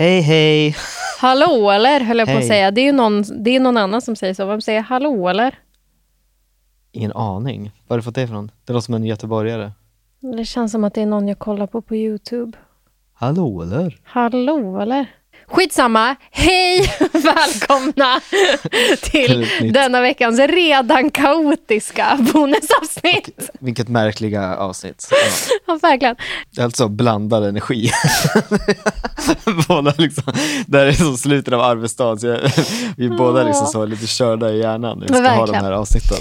Hej hej! Hallå eller, höll jag på att Hej. säga. Det är ju någon, det är någon annan som säger så. Vem säger hallå eller? Ingen aning. Vad har du fått det ifrån? Det låter som en göteborgare. Det känns som att det är någon jag kollar på på YouTube. Hallå eller? Hallå eller? Skitsamma. Hej! Välkomna Till denna veckans redan kaotiska bonusavsnitt. Vilket märkliga avsnitt. Ja. Ja, verkligen. Det är alltså blandad energi. båda liksom, det här är som slutet av arbetsdagen, så jag, vi är båda liksom så lite körda i hjärnan när vi ska ha de Verkligen. här avsnitten.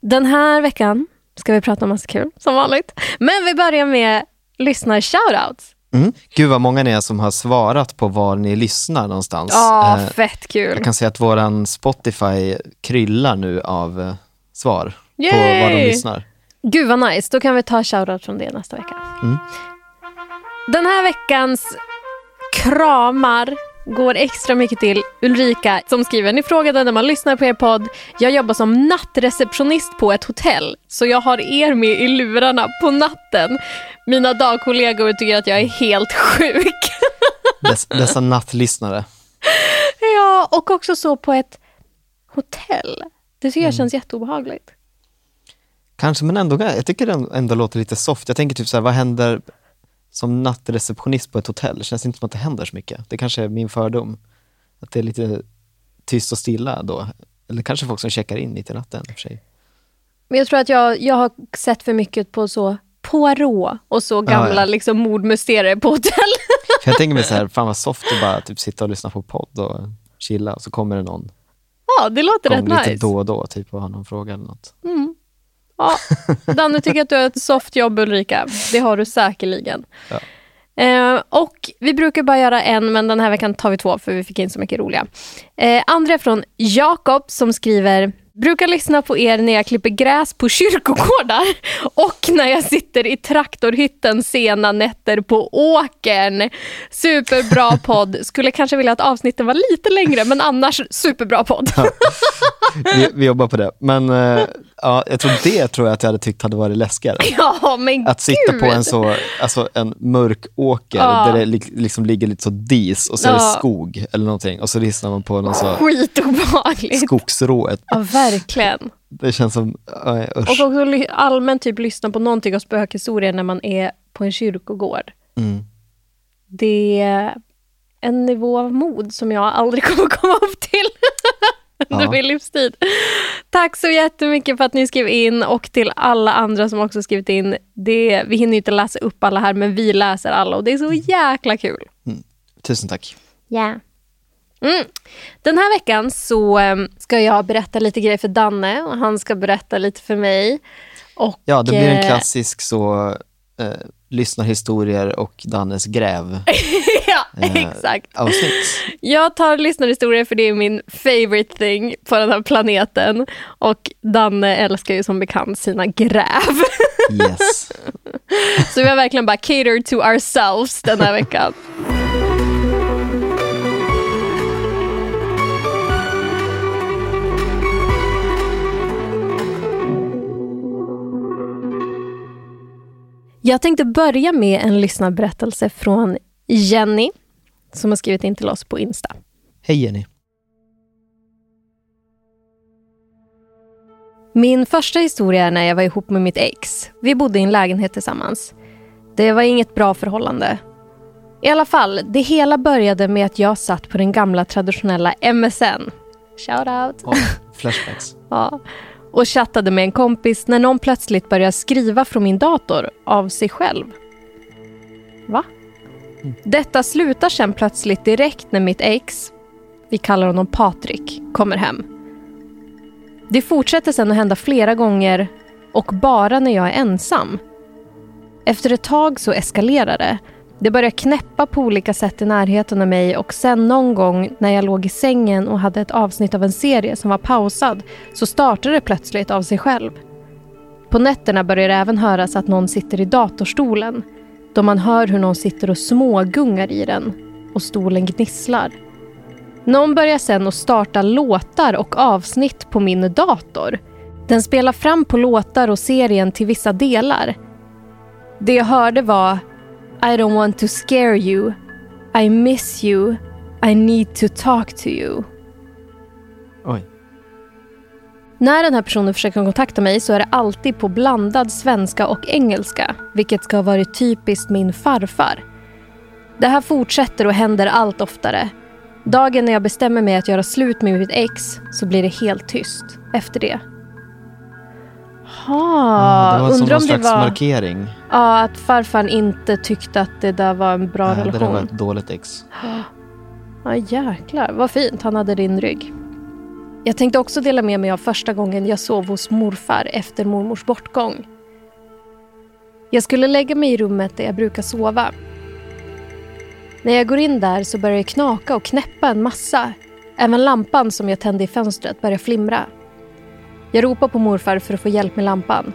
Den här veckan ska vi prata om massa kul, som vanligt. Men vi börjar med lyssnar-shoutouts. Mm. Gud vad många ni är som har svarat på var ni lyssnar någonstans. Ja, Eh, fett kul. jag kan säga att våran Spotify kryllar nu av eh, svar på Yay! var de lyssnar. Gud vad nice, då kan vi ta shoutout från det nästa vecka. Mm. Den här veckans kramar går extra mycket till Ulrika som skriver, ni frågade när man lyssnar på er podd, jag jobbar som nattreceptionist på ett hotell, så jag har er med i lurarna på natten. Mina dagkollegor tycker att jag är helt sjuk. Dess, dessa nattlyssnare. ja, och också så på ett hotell. Det tycker Mm. jag känns jätteobehagligt. Kanske, men ändå, jag tycker den ändå låter lite soft. Jag tänker typ så här, vad händer som nattreceptionist på ett hotell? Det känns inte som att det händer så mycket. Det kanske är min fördom. Att det är lite tyst och stilla då. Eller kanske folk som checkar in mitt i natten för sig. Men jag tror att jag, jag har sett för mycket på så Poirot och så gamla ja. liksom mordmysterier på hotell. Jag tänker mig så här, fan vad soft att bara typ sitta och lyssna på podd och chilla och så kommer det någon ja, det låter rätt lite nice. då och då typ och har någon fråga eller något. Ja. Danne tycker att du har ett soft jobb Ulrika. Det har du säkerligen. Ja. Eh, och vi brukar bara göra en, men den här veckan tar vi två för vi fick in så mycket roliga. Eh, andra är från Jakob som skriver Brukar lyssna på er när jag klipper gräs på kyrkogårdar och när jag sitter i traktorhytten sena nätter på åkern. Superbra podd. Skulle kanske vilja att avsnitten var lite längre, men annars superbra podd. Vi, vi jobbar på det. Men eh, ja, jag tror det tror jag att jag hade tyckt hade varit läskigare. Ja, men Att sitta gud. på en så, alltså en mörk åker Ja. där det li- liksom ligger lite så dis och så är det Ja. skog eller någonting och så lyssnar man på någon så Skitobehagligt. skogsrået. Ja, verkligen. Det känns som, äh, Och också allmänt typ lyssna på någonting av spökhistorier när man är på en kyrkogård. Mm. Det är en nivå av mod som jag aldrig kommer komma upp till under Ja. min livstid. Tack så jättemycket för att ni skrev in och till alla andra som också skrivit in. Det, vi hinner ju inte läsa upp alla här, men vi läser alla och det är så jäkla kul. Tusen tack. Ja. Mm. Den här veckan så eh, ska jag berätta lite grejer för Danne och han ska berätta lite för mig. Och, Ja, det blir en eh, klassisk så, eh, lyssnarhistorier och Dannes gräv ja, eh, exakt. avsnitt. Jag tar lyssnarhistorier för det är min favorite thing på den här planeten. Och Danne älskar ju som bekant sina gräv. Yes. Så vi har verkligen bara catered to ourselves den här veckan. Jag tänkte börja med en lyssnarberättelse från Jenny som har skrivit in till oss på Insta. Hej Jenny. Min första historia är när jag var ihop med mitt ex. Vi bodde i en lägenhet tillsammans. Det var inget bra förhållande. I alla fall, det hela började med att jag satt på den gamla traditionella MSN. Shout out. Oh, flashbacks. Ja. Och chattade med en kompis när någon plötsligt började skriva från min dator av sig själv. Va? Detta slutar sen plötsligt direkt när mitt ex, vi kallar honom Patrik, kommer hem. Det fortsätter sen att hända flera gånger och bara när jag är ensam. Efter ett tag så eskalerar det. Det börjar knäppa på olika sätt i närheten av mig och sen någon gång när jag låg i sängen och hade ett avsnitt av en serie som var pausad så startade det plötsligt av sig själv. På nätterna börjar det även höras att någon sitter i datorstolen då man hör hur någon sitter och smågungar i den och stolen gnisslar. Någon börjar sen att starta låtar och avsnitt på min dator. Den spelar fram på låtar och serien till vissa delar. Det jag hörde var i don't want to scare you. I miss you. I need to talk to you. Oj. När den här personen försöker kontakta mig så är det alltid på blandad svenska och engelska, vilket ska ha varit typiskt min farfar. Det här fortsätter och händer allt oftare. Dagen när jag bestämmer mig att göra slut med mitt ex så blir det helt tyst efter det. Ha, Ja, det var som undrar någon om det slags var markering. ja, att farfar inte tyckte att det där var en bra Nej, det där relation. var ett dåligt ex. Ja jäklar, vad fint. Han hade din rygg. Jag tänkte också dela med mig av första gången jag sov hos morfar efter mormors bortgång. Jag skulle lägga mig i rummet där jag brukar sova. När jag går in där så börjar det knaka och knäppa en massa. Även lampan som jag tände i fönstret börjar flimra. Jag ropar på morfar för att få hjälp med lampan.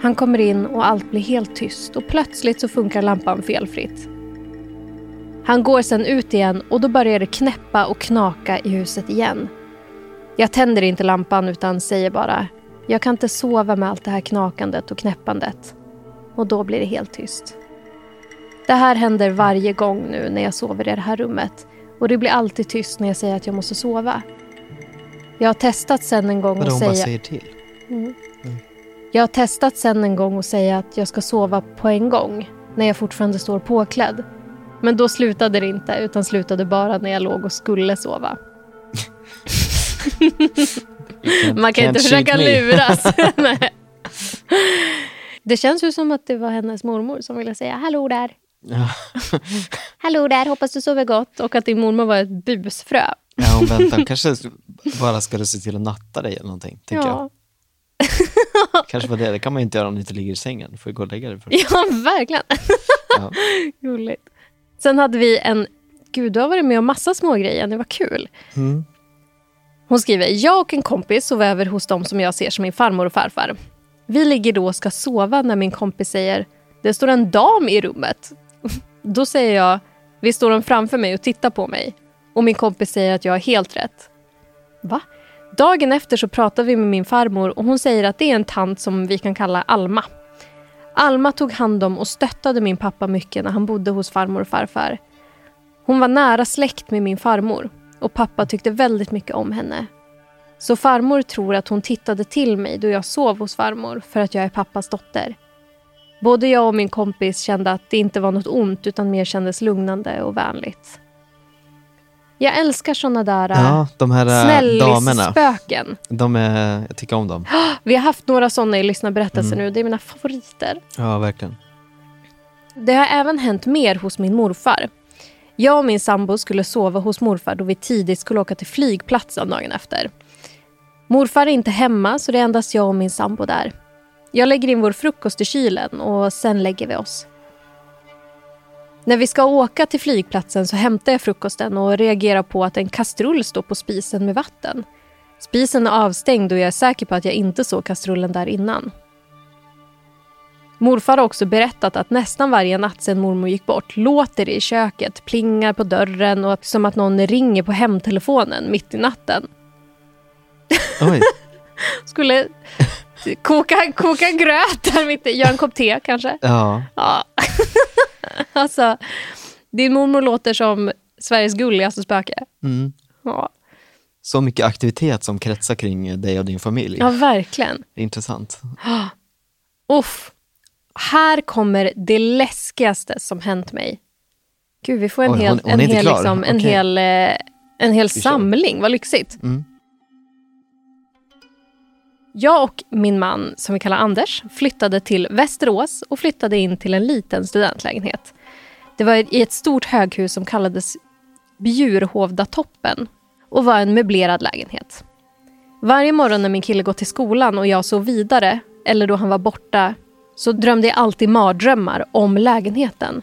Han kommer in och allt blir helt tyst och plötsligt så funkar lampan felfritt. Han går sen ut igen och då börjar det knäppa och knaka i huset igen. Jag tänder inte lampan utan säger bara jag kan inte sova med allt det här knakandet och knäppandet. Och då blir det helt tyst. Det här händer varje gång nu när jag sover i det här rummet. Och det blir alltid tyst när jag säger att jag måste sova. Jag har testat sen en gång Vadå, och hon bara säga... säger till? Jag har testat sen en gång och säga att jag ska sova på en gång när jag fortfarande står påklädd. Men då slutade det inte, utan slutade bara när jag låg och skulle sova. Man kan inte försöka luras. Det känns ju som att det var hennes mormor som ville säga hallå där. Ja. Hallå där, hoppas du sover gott. Och att din mormor var ett busfrö. Ja, hon väntar. Hon kanske bara skulle se till att natta dig eller någonting, tänker jag. Kanske var det. Det kan man ju inte göra om du inte ligger i sängen. Du får ju gå och lägga dig först. Ja, verkligen. Ja. Gulligt. Sen hade vi en... Gud, du har varit med om massa små grejer. Det var kul. Mm. Hon skriver, jag och en kompis sov över hos dem som jag ser som min farmor och farfar. Vi ligger då och ska sova när min kompis säger, det står en dam i rummet. Då säger jag, vi står de framför mig och tittar på mig. Och min kompis säger att jag har helt rätt. Va? Dagen efter så pratar vi med min farmor och hon säger att det är en tant som vi kan kalla Alma. Alma tog hand om och stöttade min pappa mycket när han bodde hos farmor och farfar. Hon var nära släkt med min farmor och pappa tyckte väldigt mycket om henne. Så farmor tror att hon tittade till mig då jag sov hos farmor för att jag är pappas dotter. Både jag och min kompis kände att det inte var något ont utan mer kändes lugnande och vänligt. Jag älskar såna där Ja, de här damerna. snällis-spöken. De är, jag tycker om dem. Vi har haft några såna i lyssnarberättelser nu. Det är mina favoriter. Ja, verkligen. Det har även hänt mer hos min morfar. Jag och min sambo skulle sova hos morfar då vi tidigt skulle åka till flygplatsen dagen efter. Morfar är inte hemma så det är endast jag och min sambo där. Jag lägger in vår frukost i kylen och sen lägger vi oss. När vi ska åka till flygplatsen så hämtar jag frukosten och reagerar på att en kastrull står på spisen med vatten. Spisen är avstängd och jag är säker på att jag inte såg kastrullen där innan. Morfar har också berättat att nästan varje natt sedan mormor gick bort låter det i köket, plingar på dörren och som att någon ringer på hemtelefonen mitt i natten. Oj. Skulle koka, koka gröt där mitt i, göra en kopp te kanske. Ja. Ja. alltså, din mormor låter som Sveriges gulligaste spöke. Mm. Ja, Så mycket aktivitet som kretsar kring dig och din familj. ja verkligen. Intressant. Uff. Här kommer det läskigaste som hänt mig. Gud, vi får en Oj, hel, hon- hon är en inte hel, liksom, en Okej. hel, eh, en hel samling. Vad lyxigt. Mm. Jag och min man, som vi kallar Anders, flyttade till Västerås och flyttade in till en liten studentlägenhet. Det var i ett stort höghus som kallades Bjurhovdatoppen och var en möblerad lägenhet. Varje morgon när min kille gått till skolan och jag sov vidare, eller då han var borta, så drömde jag alltid mardrömmar om lägenheten.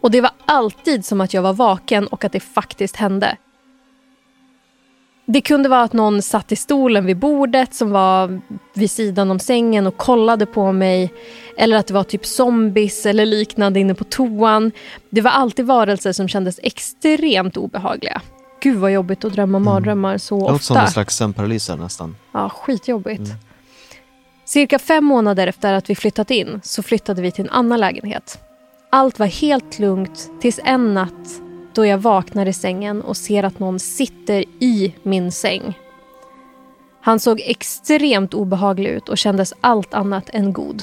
Och det var alltid som att jag var vaken och att det faktiskt hände. Det kunde vara att någon satt i stolen vid bordet som var vid sidan om sängen och kollade på mig. Eller att det var typ zombies eller liknande inne på toan. Det var alltid varelser som kändes extremt obehagliga. Gud vad jobbigt att drömma mardrömmar så Det låter som ofta. en slags sömnparalys nästan. Ja, skitjobbigt. Cirka fem månader efter att vi flyttat in så flyttade vi till en annan lägenhet. Allt var helt lugnt tills en natt då jag vaknar i sängen och ser att någon sitter i min säng. Han såg extremt obehaglig ut och kändes allt annat än god.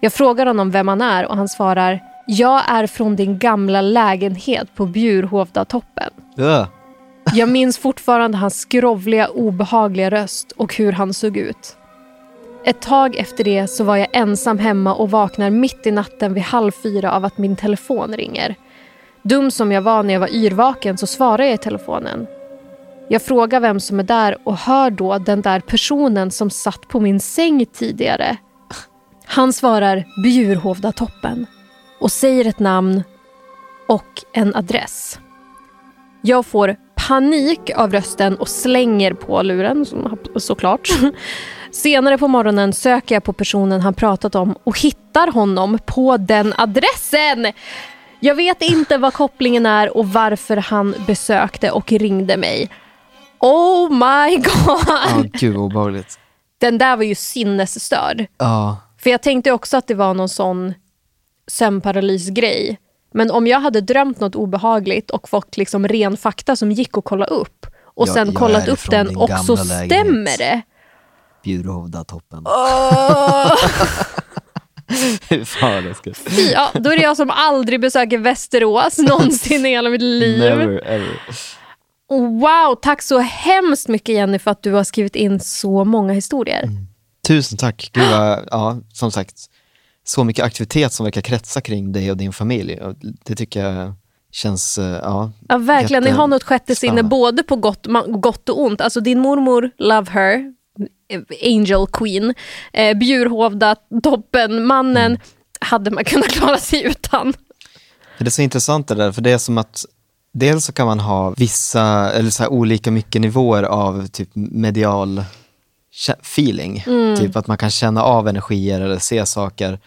Jag frågar honom vem han är och han svarar Jag är från din gamla lägenhet på Bjurhovdatoppen. Ja. Jag minns fortfarande hans skrovliga, obehagliga röst och hur han såg ut. Ett tag efter det så var jag ensam hemma och vaknar mitt i natten vid halv fyra av att min telefon ringer. Dum som jag var när jag var yrvaken så svarar jag i telefonen. Jag frågar vem som är där och hör då den där personen som satt på min säng tidigare. Han svarar Bjurhovdatoppen och säger ett namn och en adress. Jag får panik av rösten och slänger på luren, såklart. Senare på morgonen söker jag på personen han pratat om och hittar honom på den adressen. Jag vet inte vad kopplingen är och varför han besökte och ringde mig. Oh my god! Ja, gud vad obehagligt. Den där var ju sinnesstörd. Ja. För jag tänkte också att det var någon sån sömnparalysgrej. Men om jag hade drömt något obehagligt och fått liksom ren fakta som gick att kolla upp och Ja, sen jag kollat upp den och så lägenhet. stämmer det. Bjurhovdatoppen. Åh! Fy fan ja, då är det jag som aldrig besöker Västerås någonsin i hela mitt liv. Never ever. Wow, tack så hemskt mycket Jenny för att du har skrivit in så många historier. Tusen tack. Gud vad, ja, som sagt, så mycket aktivitet som verkar kretsa kring dig och din familj. Det tycker jag känns, eh, ja. Ja, verkligen. Ni har något sjätte sinne både på gott, gott och ont. Alltså din mormor, love her, angel queen. Eh, Bjurhovda, toppen, mannen. Mm. Hade man kunnat klara sig utan. Det är så intressant det där, för det är som att dels så kan man ha vissa, eller så olika mycket nivåer av typ medial feeling. Typ att man kan känna av energier eller se saker.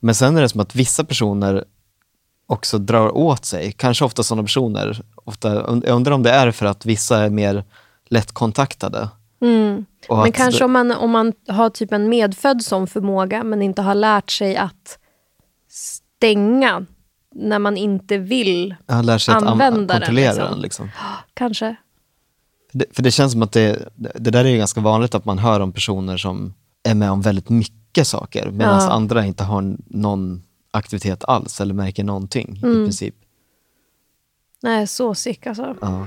Men sen är det som att vissa personer också drar åt sig, kanske ofta sådana personer. Ofta, jag undrar om det är för att vissa är mer lättkontaktade. Mm. Men kanske om man, om man har typ en medfödd sån förmåga men inte har lärt sig att stänga när man inte vill. Ja, lär sig att an- använda den, kontrollera liksom. den. Liksom. Kanske. För det, för det känns som att det, det där är ju ganska vanligt att man hör om personer som är med om väldigt mycket saker medan Ja. andra inte har någon aktivitet alls eller märker någonting Mm. i princip. Nej, så sick alltså. Ja.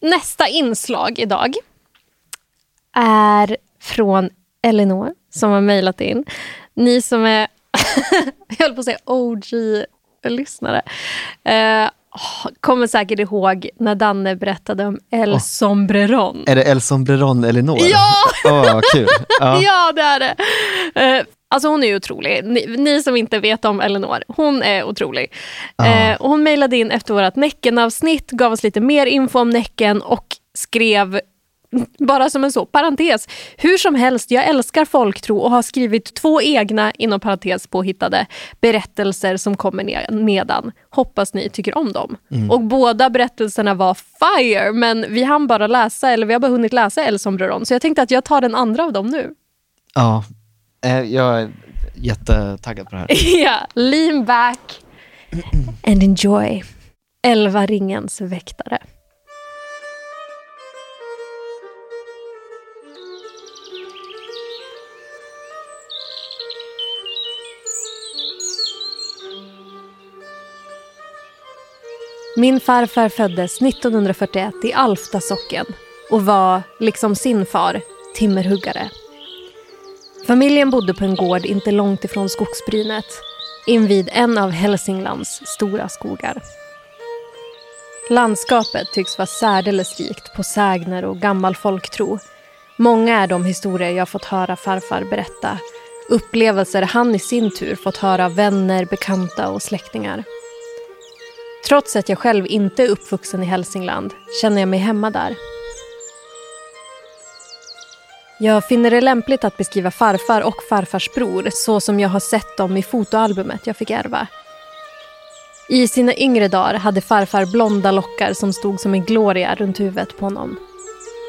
nästa inslag idag är från Elinor som har mejlat in. Ni som är, jag höll på att säga OG-lyssnare, eh, kommer säkert ihåg när Danne berättade om El Oh. Sombreron. Är det El Sombreron Elinor? Ja! Vad kul. Ja. Ja, det är det. Eh, alltså hon är ju otrolig. Ni, ni som inte vet om Elinor, hon är otrolig. Eh, och hon mejlade in efter vårt Näcken-avsnitt, gav oss lite mer info om Näcken och skrev bara som en så, parentes. Hur som helst, jag älskar folktro och har skrivit två egna, inom parentes påhittade, berättelser som kommer ne- nedan. Hoppas ni tycker om dem. Och båda berättelserna var fire, men vi hann bara läsa, eller vi har bara hunnit läsa El Sombreron, så jag tänkte att jag tar den andra av dem nu. ja. Eh, jag är jättetaggad på det här. ja, lean back and enjoy. Elva ringens väktare. Min farfar föddes 1941 i Alfta socken och var, liksom sin far, timmerhuggare. Familjen bodde på en gård inte långt ifrån skogsbrynet invid en av Hälsinglands stora skogar. Landskapet tycks vara särdeles rikt på sägner och gammal folktro. Många är de historier jag fått höra farfar berätta. Upplevelser han i sin tur fått höra av vänner, bekanta och släktingar. Trots att jag själv inte är uppvuxen i Hälsingland känner jag mig hemma där. Jag finner det lämpligt att beskriva farfar och farfars bror så som jag har sett dem i fotoalbumet jag fick ärva. I sina yngre dagar hade farfar blonda lockar som stod som en gloria runt huvudet på honom.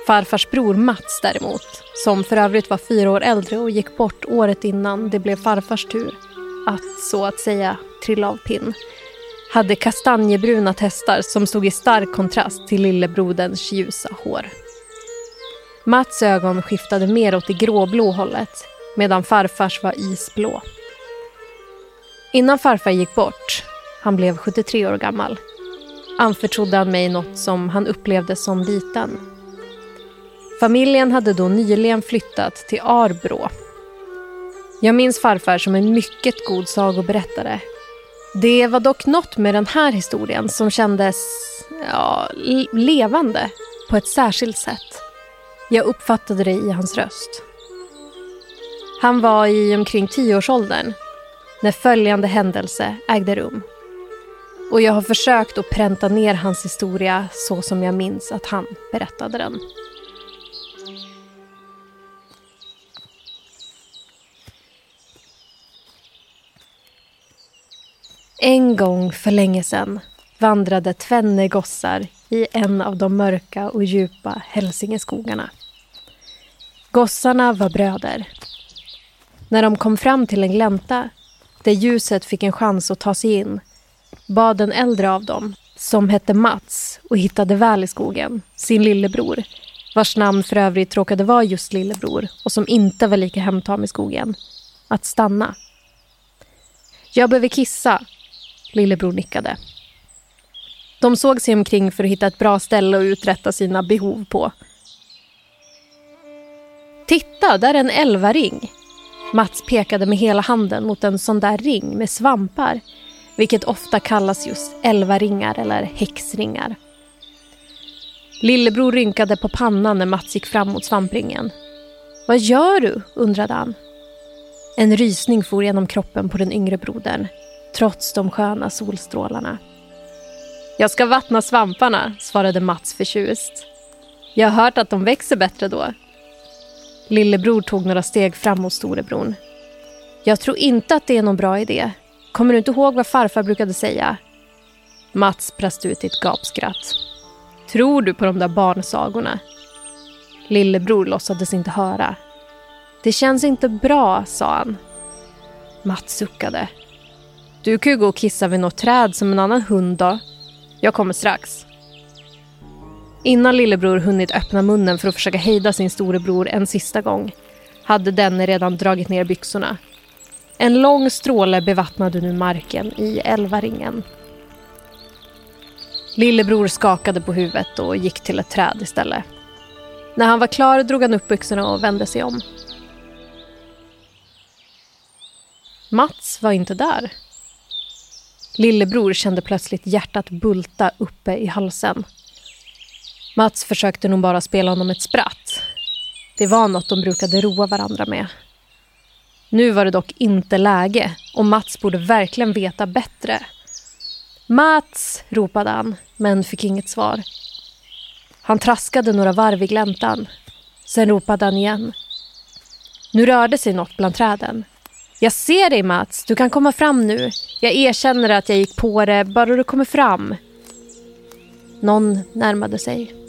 Farfars bror Mats däremot, som för övrigt var fyra år äldre och gick bort året innan det blev farfars tur att så att säga trilla av pinn, hade kastanjebruna testar som stod i stark kontrast till lillebroderns ljusa hår. Mats ögon skiftade mer åt det gråblå hållet medan farfars var isblå. Innan farfar gick bort, han blev 73 år gammal, anförtrodde han mig något som han upplevde som liten. Familjen hade då nyligen flyttat till Arbrå. Jag minns farfar som en mycket god sagoberättare. Det var dock något med den här historien som kändes ja, levande på ett särskilt sätt. Jag uppfattade det i hans röst. Han var i omkring tioårsåldern när följande händelse ägde rum. Och jag har försökt att pränta ner hans historia så som jag minns att han berättade den. En gång för länge sedan vandrade tvenne gossar i en av de mörka och djupa Hälsingeskogarna. Gossarna var bröder. När de kom fram till en glänta där ljuset fick en chans att ta sig in bad den äldre av dem, som hette Mats och hittade väl i skogen, sin lillebror vars namn för övrigt råkade vara just lillebror och som inte var lika hemtam i skogen, att stanna. Jag behöver kissa. Lillebror nickade. De såg sig omkring för att hitta ett bra ställe att uträtta sina behov på. Titta, där är en elvaring. Mats pekade med hela handen mot en sån där ring med svampar vilket ofta kallas just elvaringar eller häxringar. Lillebror rynkade på pannan när Mats gick fram mot svampringen. Vad gör du? undrade han. En rysning for genom kroppen på den yngre brodern, trots de sköna solstrålarna. Jag ska vattna svamparna, svarade Mats förtjust. Jag har hört att de växer bättre då. Lillebror tog några steg fram mot storebror. Jag tror inte att det är någon bra idé. Kommer du inte ihåg vad farfar brukade säga? Mats brast ut i ett gapskratt. Tror du på de där barnsagorna? Lillebror låtsades inte höra. Det känns inte bra, sa han. Mats suckade. Du kan ju gå och kissa vid något träd som en annan hund då. Jag kommer strax. Innan lillebror hunnit öppna munnen för att försöka hejda sin storebror en sista gång hade denne redan dragit ner byxorna. En lång stråle bevattnade nu marken i elvaringen. Lillebror skakade på huvudet och gick till ett träd istället. När han var klar drog han upp byxorna och vände sig om. Mats var inte där. Lillebror kände plötsligt hjärtat bulta uppe i halsen. Mats försökte nog bara spela honom ett spratt. Det var något de brukade roa varandra med. Nu var det dock inte läge och Mats borde verkligen veta bättre. Mats! ropade han, men fick inget svar. Han traskade några varv i gläntan. Sen ropade han igen. Nu rörde sig något bland träden. Jag ser dig Mats, du kan komma fram nu. Jag erkänner att jag gick på det, bara du kommer fram. Någon närmade sig.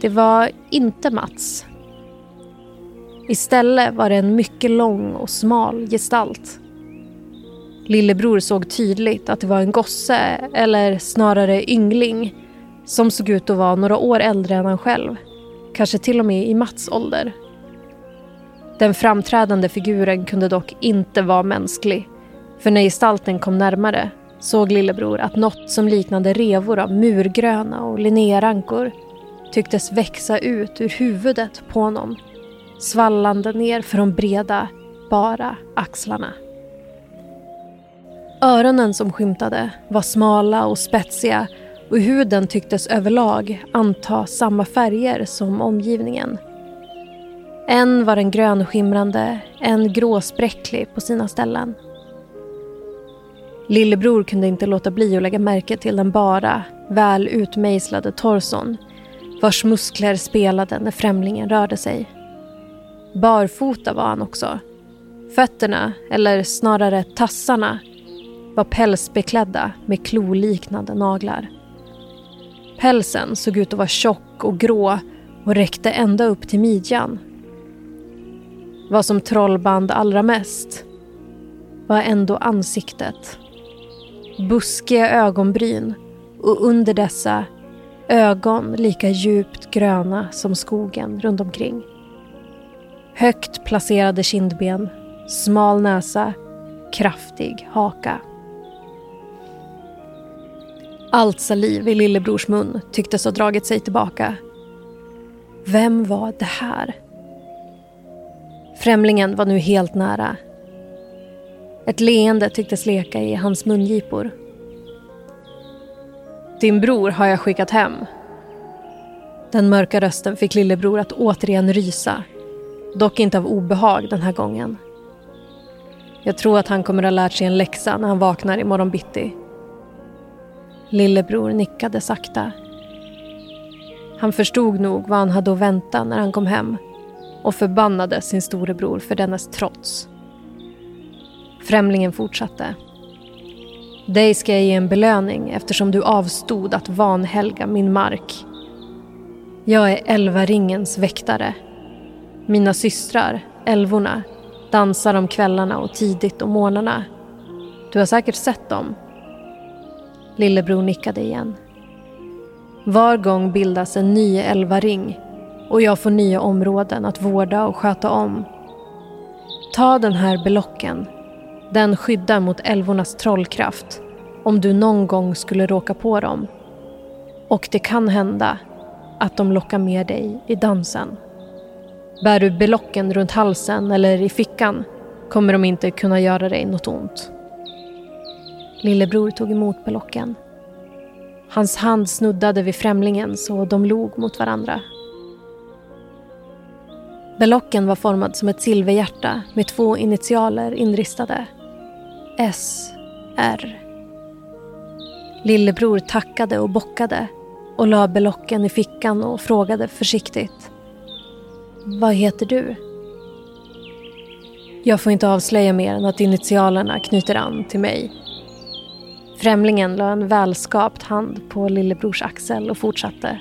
Det var inte Mats. Istället var det en mycket lång och smal gestalt. Lillebror såg tydligt att det var en gosse, eller snarare yngling, som såg ut att vara några år äldre än han själv. Kanske till och med i Mats ålder. Den framträdande figuren kunde dock inte vara mänsklig. För när gestalten kom närmare såg lillebror att något som liknade revor av murgröna och linnérankor tycktes växa ut ur huvudet på honom svallande ner för de breda, bara axlarna. Öronen som skymtade var smala och spetsiga och huden tycktes överlag anta samma färger som omgivningen. En var en grönskimrande, en gråspräcklig på sina ställen. Lillebror kunde inte låta bli att lägga märke till den bara, väl utmejslade torson vars muskler spelade när främlingen rörde sig. Barfota var han också. Fötterna, eller snarare tassarna, var pälsbeklädda med kloliknande naglar. Pälsen såg ut att vara tjock och grå och räckte ända upp till midjan. Vad som trollband allra mest var ändå ansiktet. Buskiga ögonbryn och under dessa ögon lika djupt gröna som skogen runt omkring. Högt placerade kindben, smal näsa, kraftig haka. Allt saliv i lillebrors mun tycktes ha dragit sig tillbaka. Vem var det här? Främlingen var nu helt nära. Ett leende tycktes leka i hans mungipor. Din bror har jag skickat hem. Den mörka rösten fick lillebror att återigen rysa Dock inte av obehag den här gången. Jag tror att han kommer att ha lärt sig en läxa när han vaknar imorgon bitti. Lillebror nickade sakta. Han förstod nog vad han hade att vänta när han kom hem och förbannade sin storebror för dennes trots. Främlingen fortsatte. Dig ska jag ge en belöning eftersom du avstod att vanhelga min mark. Jag är Elvaringens väktare mina systrar, älvorna, dansar om kvällarna och tidigt om morgnarna. Du har säkert sett dem. Lillebror nickade igen. Var gång bildas en ny älvaring och jag får nya områden att vårda och sköta om. Ta den här belocken. Den skyddar mot älvornas trollkraft om du någon gång skulle råka på dem. Och det kan hända att de lockar med dig i dansen. Bär du belocken runt halsen eller i fickan kommer de inte kunna göra dig något ont. Lillebror tog emot belocken. Hans hand snuddade vid främlingens och de log mot varandra. Belocken var formad som ett silverhjärta med två initialer inristade. S. R. Lillebror tackade och bockade och la belocken i fickan och frågade försiktigt. Vad heter du? Jag får inte avslöja mer än att initialerna knyter an till mig. Främlingen la en välskapt hand på lillebrors axel och fortsatte.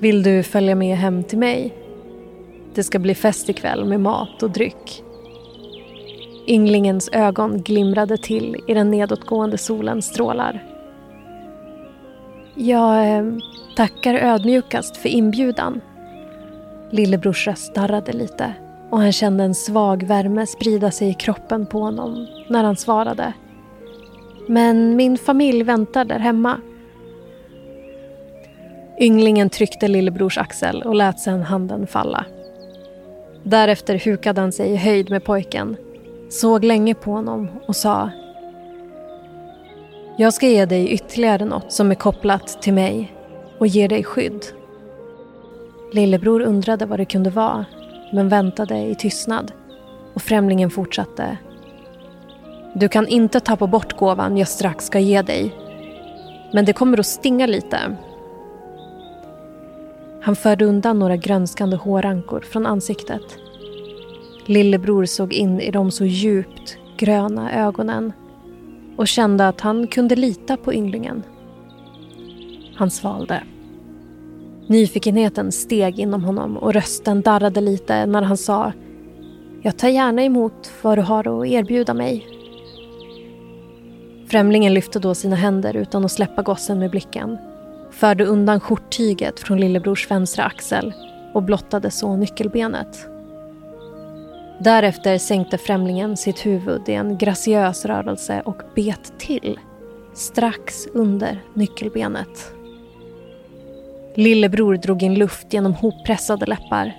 Vill du följa med hem till mig? Det ska bli fest ikväll med mat och dryck. Ynglingens ögon glimrade till i den nedåtgående solens strålar. Jag eh, tackar ödmjukast för inbjudan. Lillebrors röst darrade lite och han kände en svag värme sprida sig i kroppen på honom när han svarade. Men min familj väntar där hemma. Ynglingen tryckte lillebrors axel och lät sedan handen falla. Därefter hukade han sig i höjd med pojken, såg länge på honom och sa Jag ska ge dig ytterligare något som är kopplat till mig och ger dig skydd. Lillebror undrade vad det kunde vara, men väntade i tystnad. Och främlingen fortsatte. Du kan inte tappa bort gåvan jag strax ska ge dig. Men det kommer att stinga lite. Han förde undan några grönskande hårankor från ansiktet. Lillebror såg in i de så djupt gröna ögonen och kände att han kunde lita på ynglingen. Han svalde. Nyfikenheten steg inom honom och rösten darrade lite när han sa Jag tar gärna emot vad du har att erbjuda mig. Främlingen lyfte då sina händer utan att släppa gossen med blicken förde undan skjorttyget från lillebrors vänstra axel och blottade så nyckelbenet. Därefter sänkte främlingen sitt huvud i en graciös rörelse och bet till strax under nyckelbenet. Lillebror drog in luft genom hoppressade läppar.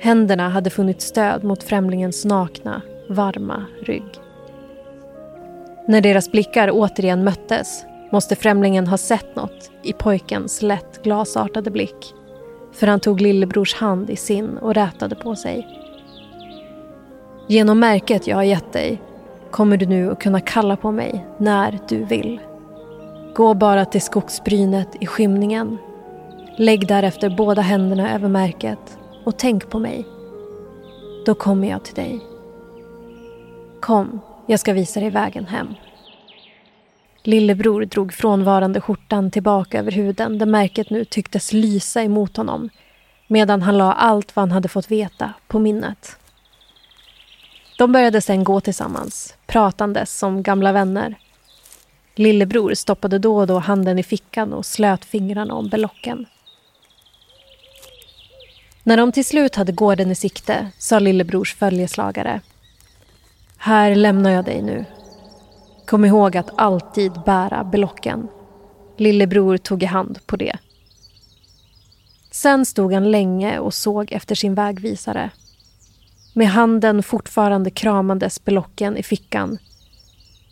Händerna hade funnit stöd mot främlingens nakna, varma rygg. När deras blickar återigen möttes måste främlingen ha sett något i pojkens lätt glasartade blick. För han tog lillebrors hand i sin och rätade på sig. Genom märket jag har gett dig kommer du nu att kunna kalla på mig när du vill. Gå bara till skogsbrynet i skymningen. Lägg därefter båda händerna över märket och tänk på mig. Då kommer jag till dig. Kom, jag ska visa dig vägen hem. Lillebror drog frånvarande skjortan tillbaka över huden där märket nu tycktes lysa emot honom medan han la allt vad han hade fått veta på minnet. De började sen gå tillsammans, pratandes som gamla vänner. Lillebror stoppade då och då handen i fickan och slöt fingrarna om belocken. När de till slut hade gården i sikte sa lillebrors följeslagare. Här lämnar jag dig nu. Kom ihåg att alltid bära belocken. Lillebror tog i hand på det. Sen stod han länge och såg efter sin vägvisare. Med handen fortfarande kramandes belocken i fickan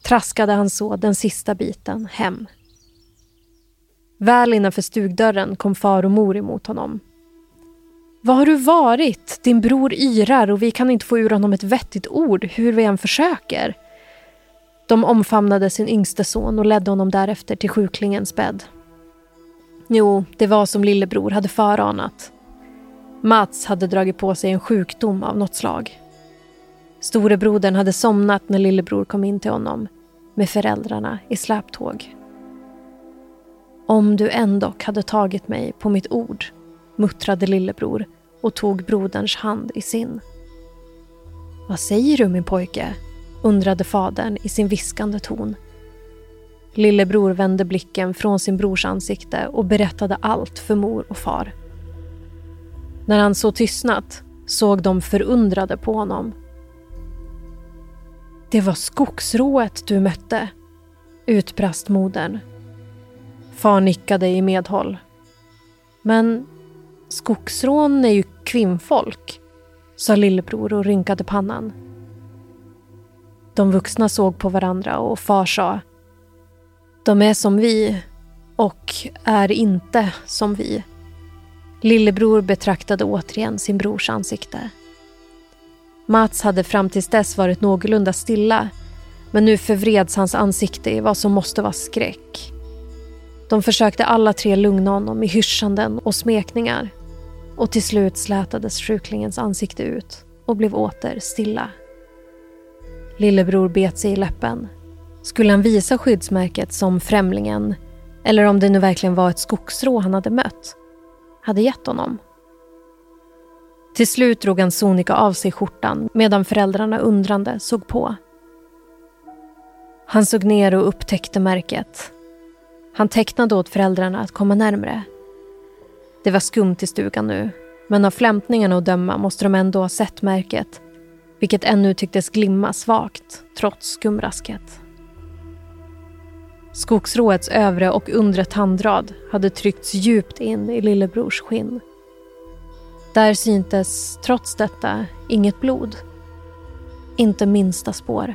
traskade han så den sista biten hem. Väl innanför stugdörren kom far och mor emot honom. Var har du varit? Din bror yrar och vi kan inte få ur honom ett vettigt ord hur vi än försöker. De omfamnade sin yngste son och ledde honom därefter till sjuklingens bädd. Jo, det var som lillebror hade föranat. Mats hade dragit på sig en sjukdom av något slag. Storebrodern hade somnat när lillebror kom in till honom med föräldrarna i släptåg. Om du ändock hade tagit mig på mitt ord, muttrade lillebror och tog broderns hand i sin. Vad säger du min pojke? undrade fadern i sin viskande ton. Lillebror vände blicken från sin brors ansikte och berättade allt för mor och far. När han så tystnat såg de förundrade på honom. Det var skogsrået du mötte, utbrast modern. Far nickade i medhåll. Men skogsrån är ju kvinnfolk, sa lillebror och rynkade pannan. De vuxna såg på varandra och far sa De är som vi och är inte som vi. Lillebror betraktade återigen sin brors ansikte. Mats hade fram tills dess varit någorlunda stilla men nu förvreds hans ansikte i vad som måste vara skräck. De försökte alla tre lugna honom i hyschanden och smekningar och till slut slätades sjuklingens ansikte ut och blev åter stilla. Lillebror bet sig i läppen. Skulle han visa skyddsmärket som främlingen eller om det nu verkligen var ett skogsrå han hade mött, hade gett honom? Till slut drog han sonika av sig skjortan medan föräldrarna undrande såg på. Han såg ner och upptäckte märket. Han tecknade åt föräldrarna att komma närmre. Det var skumt i stugan nu, men av flämtningarna att döma måste de ändå ha sett märket vilket ännu tycktes glimma svagt trots skumrasket. Skogsråets övre och undre tandrad hade tryckts djupt in i lillebrors skinn. Där syntes, trots detta, inget blod. Inte minsta spår.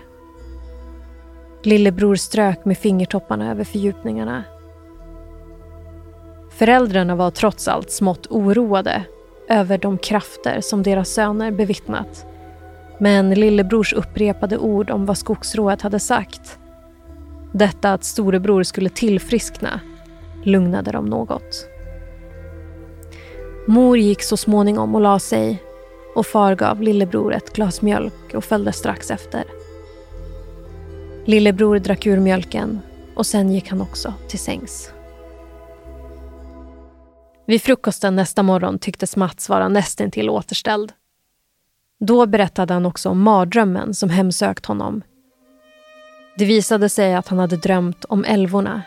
Lillebror strök med fingertopparna över fördjupningarna. Föräldrarna var trots allt smått oroade över de krafter som deras söner bevittnat. Men lillebrors upprepade ord om vad skogsrået hade sagt, detta att storebror skulle tillfriskna, lugnade dem något. Mor gick så småningom och la sig och far gav lillebror ett glas mjölk och följde strax efter. Lillebror drack ur mjölken och sen gick han också till sängs. Vid frukosten nästa morgon tycktes Mats vara nästintill återställd. Då berättade han också om mardrömmen som hemsökt honom. Det visade sig att han hade drömt om älvorna.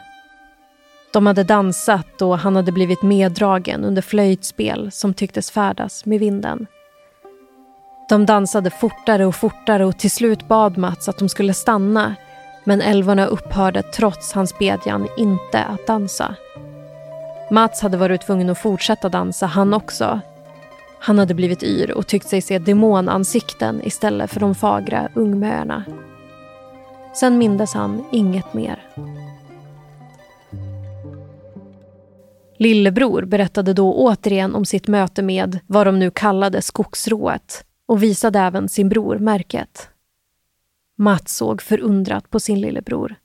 De hade dansat och han hade blivit meddragen under flöjtspel som tycktes färdas med vinden. De dansade fortare och fortare och till slut bad Mats att de skulle stanna men älvorna upphörde trots hans bedjan inte att dansa. Mats hade varit tvungen att fortsätta dansa han också. Han hade blivit yr och tyckt sig se demonansikten istället för de fagra ungmöarna. Sen mindes han inget mer. Lillebror berättade då återigen om sitt möte med vad de nu kallade skogsrået och visade även sin bror märket. Mats såg förundrat på sin lillebror.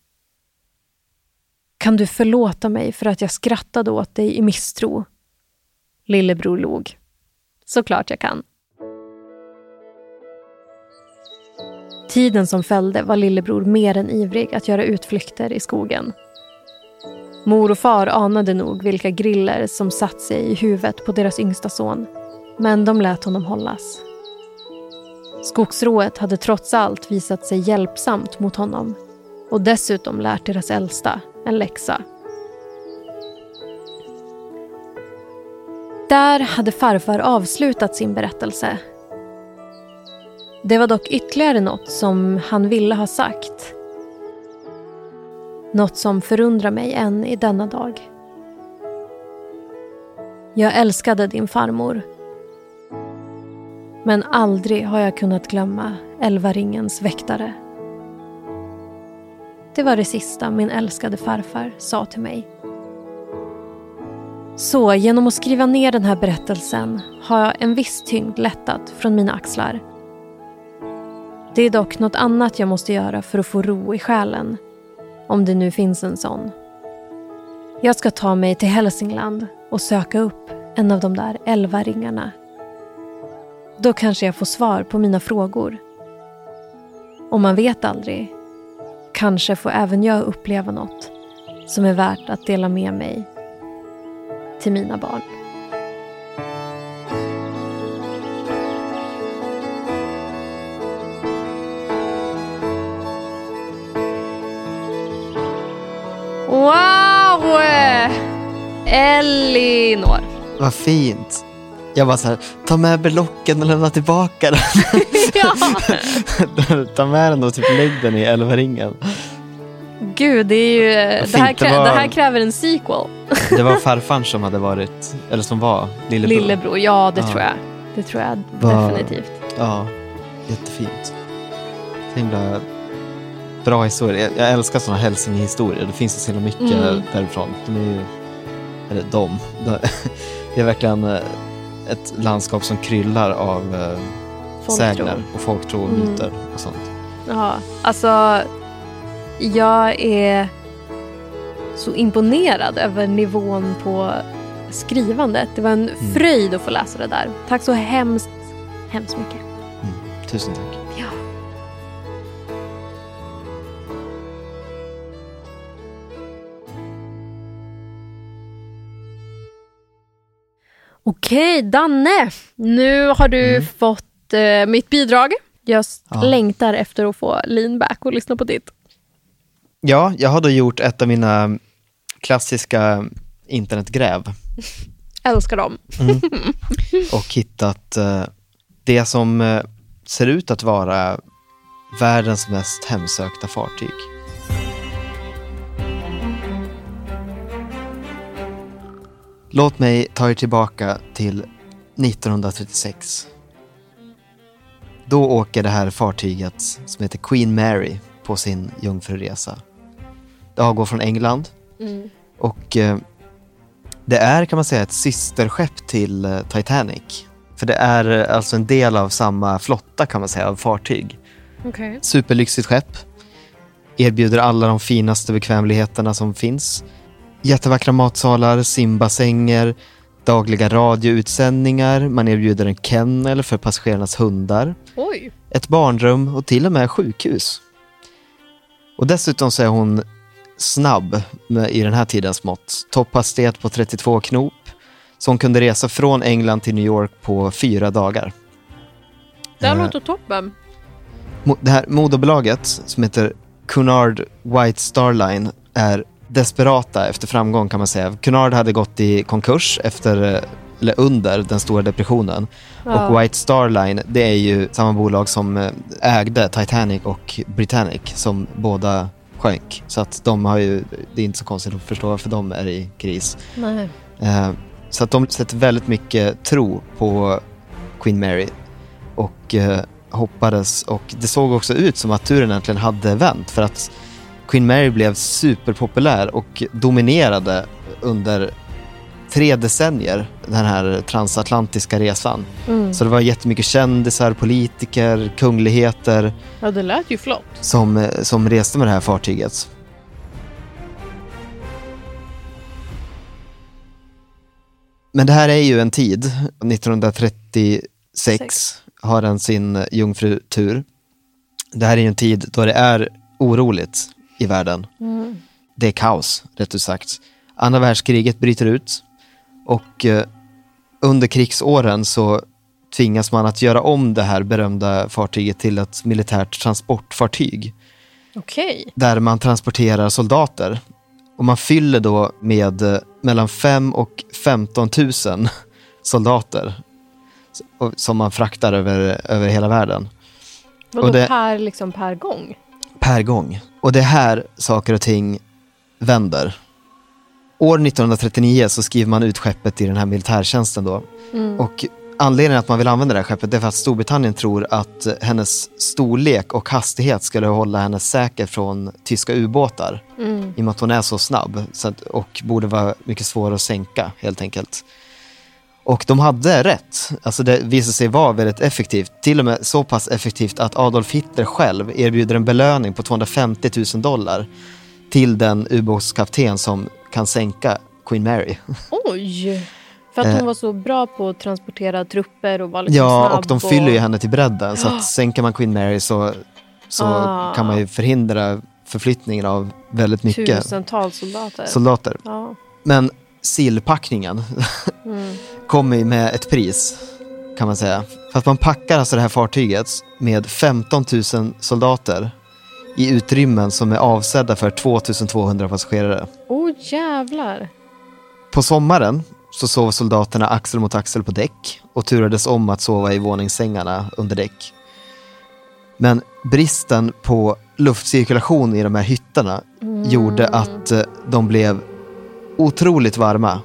Kan du förlåta mig för att jag skrattade åt dig i misstro? Lillebror log. Såklart jag kan. Tiden som följde var lillebror mer än ivrig att göra utflykter i skogen. Mor och far anade nog vilka griller som satt sig i huvudet på deras yngsta son. Men de lät honom hållas. Skogsrået hade trots allt visat sig hjälpsamt mot honom och dessutom lärt deras äldsta en läxa. Där hade farfar avslutat sin berättelse. Det var dock ytterligare något som han ville ha sagt. Något som förundrar mig än i denna dag. Jag älskade din farmor. Men aldrig har jag kunnat glömma Elvaringens väktare. Det var det sista min älskade farfar sa till mig. Så genom att skriva ner den här berättelsen har jag en viss tyngd lättat från mina axlar. Det är dock något annat jag måste göra för att få ro i själen. Om det nu finns en sån. Jag ska ta mig till Hälsingland och söka upp en av de där elva ringarna. Då kanske jag får svar på mina frågor. Och man vet aldrig. Kanske får även jag uppleva något som är värt att dela med mig till mina barn. Elinor. Vad fint. Jag bara så här, ta med berlocken och lämna tillbaka den. ta med den och typ lägg den i älvaringen. Gud, det, är ju, det, här det var. det här kräver en sequel. Det var farfar som hade varit, eller som var lillebror. Lillebror, ja det Ja. tror jag. Det tror jag Vad- definitivt. Ja, jättefint. Så himla bra historia. Jag, jag älskar sådana hälsingehistorier. Det finns så himla mycket Mm. därifrån. De är ju, eller de, de det är verkligen eh, ett landskap som kryllar av eh, sägner och folktro och Mm. myter och sånt. Ja, alltså jag är så imponerad över nivån på skrivandet. Det var en Mm. fröjd att få läsa det där. Tack så hemskt, hemskt mycket. Mm. Tusen tack. Okej, Danne. Nu har du Mm. fått eh, mitt bidrag. Jag Ja. längtar efter att få lean back och lyssna på ditt. Ja, jag har då gjort ett av mina klassiska internetgräv Älskar dem. och hittat eh, det som eh, ser ut att vara världens mest hemsökta fartyg. Låt mig ta er tillbaka till 1936. Då åker det här fartyget som heter Queen Mary på sin jungfruresa. Det avgår från England och eh, det är kan man säga ett systerskepp till eh, Titanic. För det är eh, alltså en del av samma flotta kan man säga av fartyg. Okej. Superlyxigt skepp. Erbjuder alla de finaste bekvämligheterna som finns. Jättevackra matsalar, simbassänger, dagliga radioutsändningar. Man erbjuder en kennel för passagerarnas hundar. Oj. Ett barnrum och till och med sjukhus. Och dessutom så är hon snabb med, i den här tidens mått. Topphastighet på 32 knop. Så hon kunde resa från England till New York på fyra dagar. Det här Eh, låter toppen. Det här moderbolaget som heter Cunard White Star Line är desperata efter framgång kan man säga. Cunard hade gått i konkurs efter, eller under den stora depressionen. Ja. Och White Star Line, det är ju samma bolag som eh, ägde Titanic och Britannic som båda sjönk. Så att de har ju, det är inte så konstigt att förstå varför de är i kris. Nej. Eh, Så att de sätter väldigt mycket tro på Queen Mary och eh, hoppades och det såg också ut som att turen äntligen hade vänt för att Queen Mary blev superpopulär och dominerade under tre decennier den här transatlantiska resan. Mm. Så det var jättemycket kändisar, politiker, kungligheter Ja, det lät ju flott. som, som reste med det här fartyget. Men det här är ju en tid, 1936 Sex. har den sin jungfrutur. Det här är ju en tid då det är oroligt i världen. Det är kaos, rätt ut sagt. Andra världskriget bryter ut och eh, under krigsåren så tvingas man att göra om det här berömda fartyget till ett militärt transportfartyg Okej. där man transporterar soldater. Och man fyller då med eh, mellan 5 och 15 000 soldater som man fraktar över, över hela världen Vadå Och det- per, liksom, per gång? Per gång. Och det är här saker och ting vänder. År 1939 så skriver man ut skeppet i den här militärtjänsten då. Och anledningen att man vill använda det här skeppet är för att Storbritannien tror att hennes storlek och hastighet skulle hålla henne säker från tyska ubåtar. I och med att hon är så snabb så att, och borde vara mycket svårare att sänka helt enkelt. Och de hade rätt. Alltså det visade sig vara väldigt effektivt. Till och med så pass effektivt att Adolf Hitler själv erbjuder en belöning på 250 000 dollar till den ubåtskapten som kan sänka Queen Mary. Oj! För att hon Eh. var så bra på att transportera trupper och var liksom Ja, snabb och de fyller ju henne till bredden. Så att sänker man Queen Mary så, så Ah. kan man ju förhindra förflyttningen av väldigt mycket Tusentals soldater. soldater. Ja. Men sillpackningen Mm. Kommer ju med ett pris, kan man säga. För att man packar alltså det här fartyget med 15 000 soldater i utrymmen som är avsedda för 2200 passagerare. Oh jävlar. På sommaren så sov soldaterna axel mot axel på däck och turades om att sova i våningssängarna under däck. Men bristen på luftcirkulation i de här hytterna gjorde att eh, de blev otroligt varma.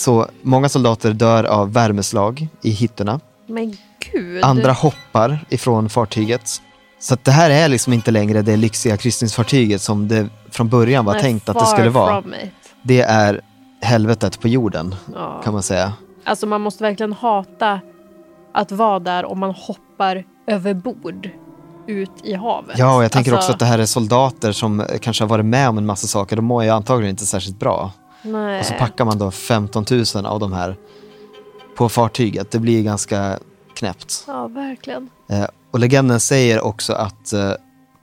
Så många soldater dör av värmeslag i hytterna. Men gud. Andra hoppar ifrån fartyget. Så det här är liksom inte längre det lyxiga kryssningsfartyget som det från början var Nej, tänkt att det skulle vara. Det är helvetet på jorden, Ja. kan man säga. Alltså man måste verkligen hata att vara där om man hoppar över bord ut i havet. Ja, och jag tänker alltså, också att det här är soldater som kanske har varit med om en massa saker. De mår ju antagligen inte särskilt bra. Nej. Och så packar man då 15 000 av de här på fartyget. Det blir ganska knäppt. Ja, verkligen. Eh, och legenden säger också att eh,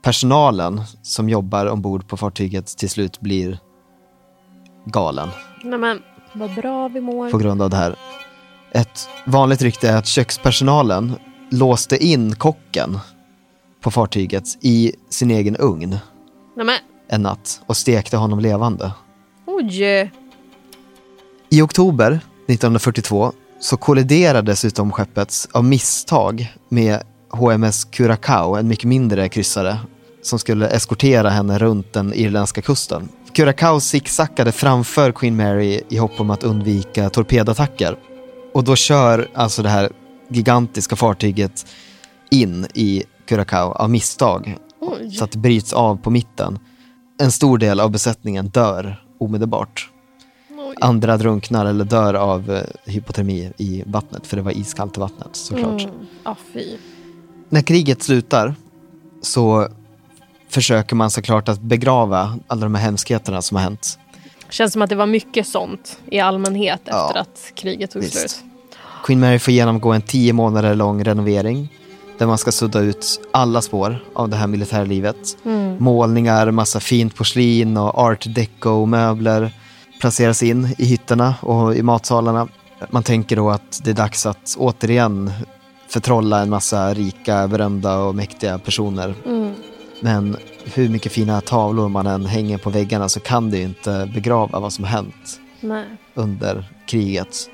personalen som jobbar ombord på fartyget till slut blir galen Nej men, vad bra vi mår. på grund av det här. Ett vanligt rykte är att kökspersonalen låste in kocken på fartyget i sin egen ugn Nej men, en natt och stekte honom levande. Oj. I oktober 1942 så kolliderade dessutom skeppet av misstag med HMS Curacao, en mycket mindre kryssare som skulle eskortera henne runt den irländska kusten. Curacao zigzackade framför Queen Mary i hopp om att undvika torpedattacker. Och då kör alltså det här gigantiska fartyget in i Curacao av misstag. Oj. Så att det bryts av på mitten. En stor del av besättningen dör omedelbart. Oj. Andra drunknar eller dör av eh, hypotermi i vattnet, för det var iskallt i vattnet såklart. Mm. Fy. När kriget slutar så försöker man såklart att begrava alla de här hemskheterna som har hänt. Känns som att det var mycket sånt i allmänhet efter Ja, att kriget tog visst. slut. Queen Mary får genomgå en tio månader lång renovering där man ska sudda ut alla spår av det här militärlivet. Målningar, massa fint porslin och art deco-möbler placeras in i hytterna och i matsalarna. Man tänker då att det är dags att återigen förtrolla en massa rika, berömda och mäktiga personer. Men hur mycket fina tavlor man än hänger på väggarna så kan det ju inte begrava vad som hänt Nej. under kriget.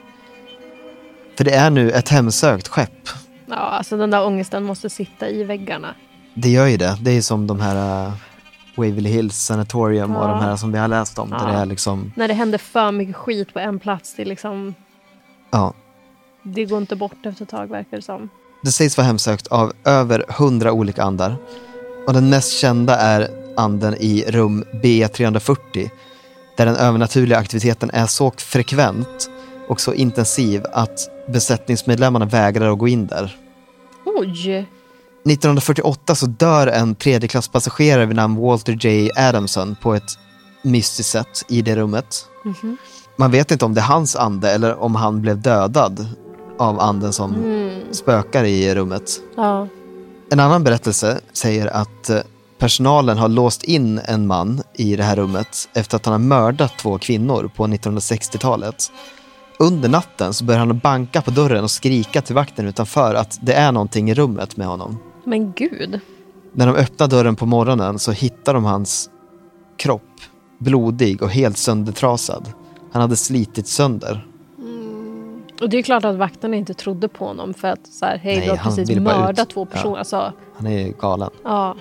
För det är nu ett hemsökt skepp. Ja, alltså den där ångesten måste sitta i väggarna. Det gör ju det. Det är som de här uh, Waverly Hills Sanatorium och Ja. de här som vi har läst om. Där Ja. det är liksom, När det händer för mycket skit på en plats, det, är liksom, ja. det går inte bort efter ett tag verkar det som. Det sägs vara hemsökt av över hundra olika andar. Och den mest kända är anden i rum B340. Där den övernaturliga aktiviteten är så frekvent och så intensiv att besättningsmedlemmarna vägrar att gå in där. Oj! 1948 så dör en tredjeklasspassagerare vid namn Walter J. Adamson på ett mystiskt sätt i det rummet. Man vet inte om det är hans ande eller om han blev dödad av anden som spökar i rummet. Ja. En annan berättelse säger att eh, personalen har låst in en man i det här rummet efter att han har mördat två kvinnor på 1960-talet. Under natten så börjar han banka på dörren och skrika till vakten utanför att det är någonting i rummet med honom. Men gud. När de öppnar dörren på morgonen så hittar de hans kropp blodig och helt söndertrasad. Han hade slitit sönder. Och det är klart att vakterna inte trodde på honom för att så här, hej Nej, du har precis mördat två personer. Ja. Alltså, Han är galen. ja.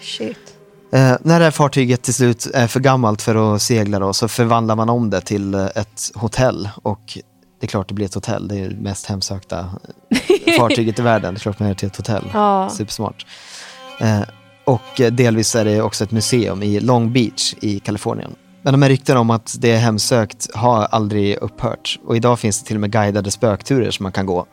Shit. Eh, när det här fartyget till slut är för gammalt för att segla då, så förvandlar man om det till eh, ett hotell. Och det är klart det blir ett hotell. Det är det mest hemsökta eh, fartyget i världen. Det är klart man gör det till ett hotell. Ja. Supersmart. Eh, och eh, delvis är det också ett museum i Long Beach i Kalifornien. Men de här rykten om att det är hemsökt har aldrig upphört. Och idag finns det till och med guidade spökturer som man kan gå.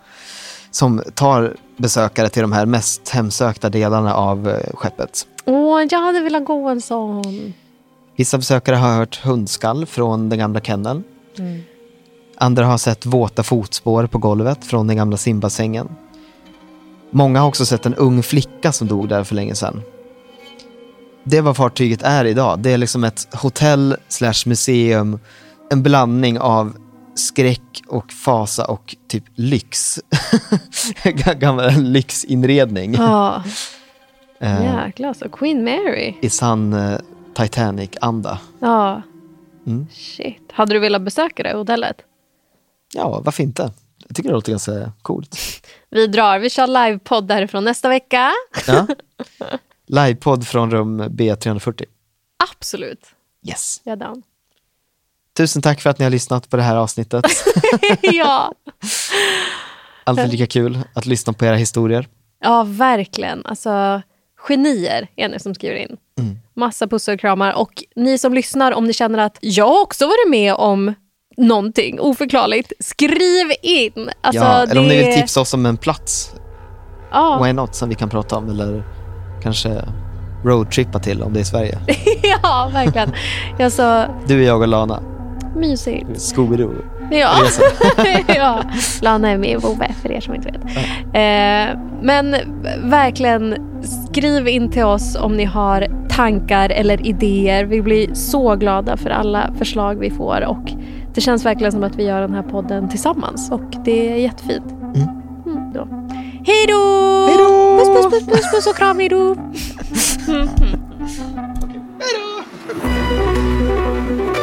Som tar besökare till de här mest hemsökta delarna av eh, skeppet. Åh, jag hade velat gå en sån. Vissa besökare har hört hundskall från den gamla kenneln. Andra har sett våta fotspår på golvet från den gamla simbassängen. Många har också sett en ung flicka som dog där för länge sedan. Det är vad fartyget är idag. Det är liksom ett hotell slash museum. En blandning av skräck och fasa och typ lyx. Gammal lyxinredning. Ja, Eh, jäklar alltså. Queen Mary. I sann eh, Titanic-anda. Ja. Mm. Shit. Hade du velat besöka det hotellet? Ja, varför inte? Jag tycker det låter ganska coolt. Vi drar, vi kör livepodd därifrån nästa vecka. Ja. Livepodd från rum B340. Absolut, Yes. jag är down. Tusen tack för att ni har lyssnat på det här avsnittet. ja. Alltid lika kul att lyssna på era historier. ja, verkligen. Alltså, genier är ni som skriver in. Massa pussar och kramar. Och ni som lyssnar, om ni känner att jag också varit med om någonting oförklarligt, skriv in. Alltså, ja, eller om ni det- vill tipsa oss om en plats, Ja. why not, som vi kan prata om. Eller kanske roadtrippa till om det är Sverige. ja, verkligen. Sa, Du, jag och Lana. mysigt. Scooby-Doo. Ja. Ja. Lana är med i Vove, för er som inte vet. Eh, men verkligen, skriv in till oss om ni har tankar eller idéer. Vi blir så glada för alla förslag vi får. Och det känns verkligen som att vi gör den här podden tillsammans. Och det är jättefint. Mm, då. Hej då! Hej då! Puss, puss, puss, puss, puss och kram. Hej då!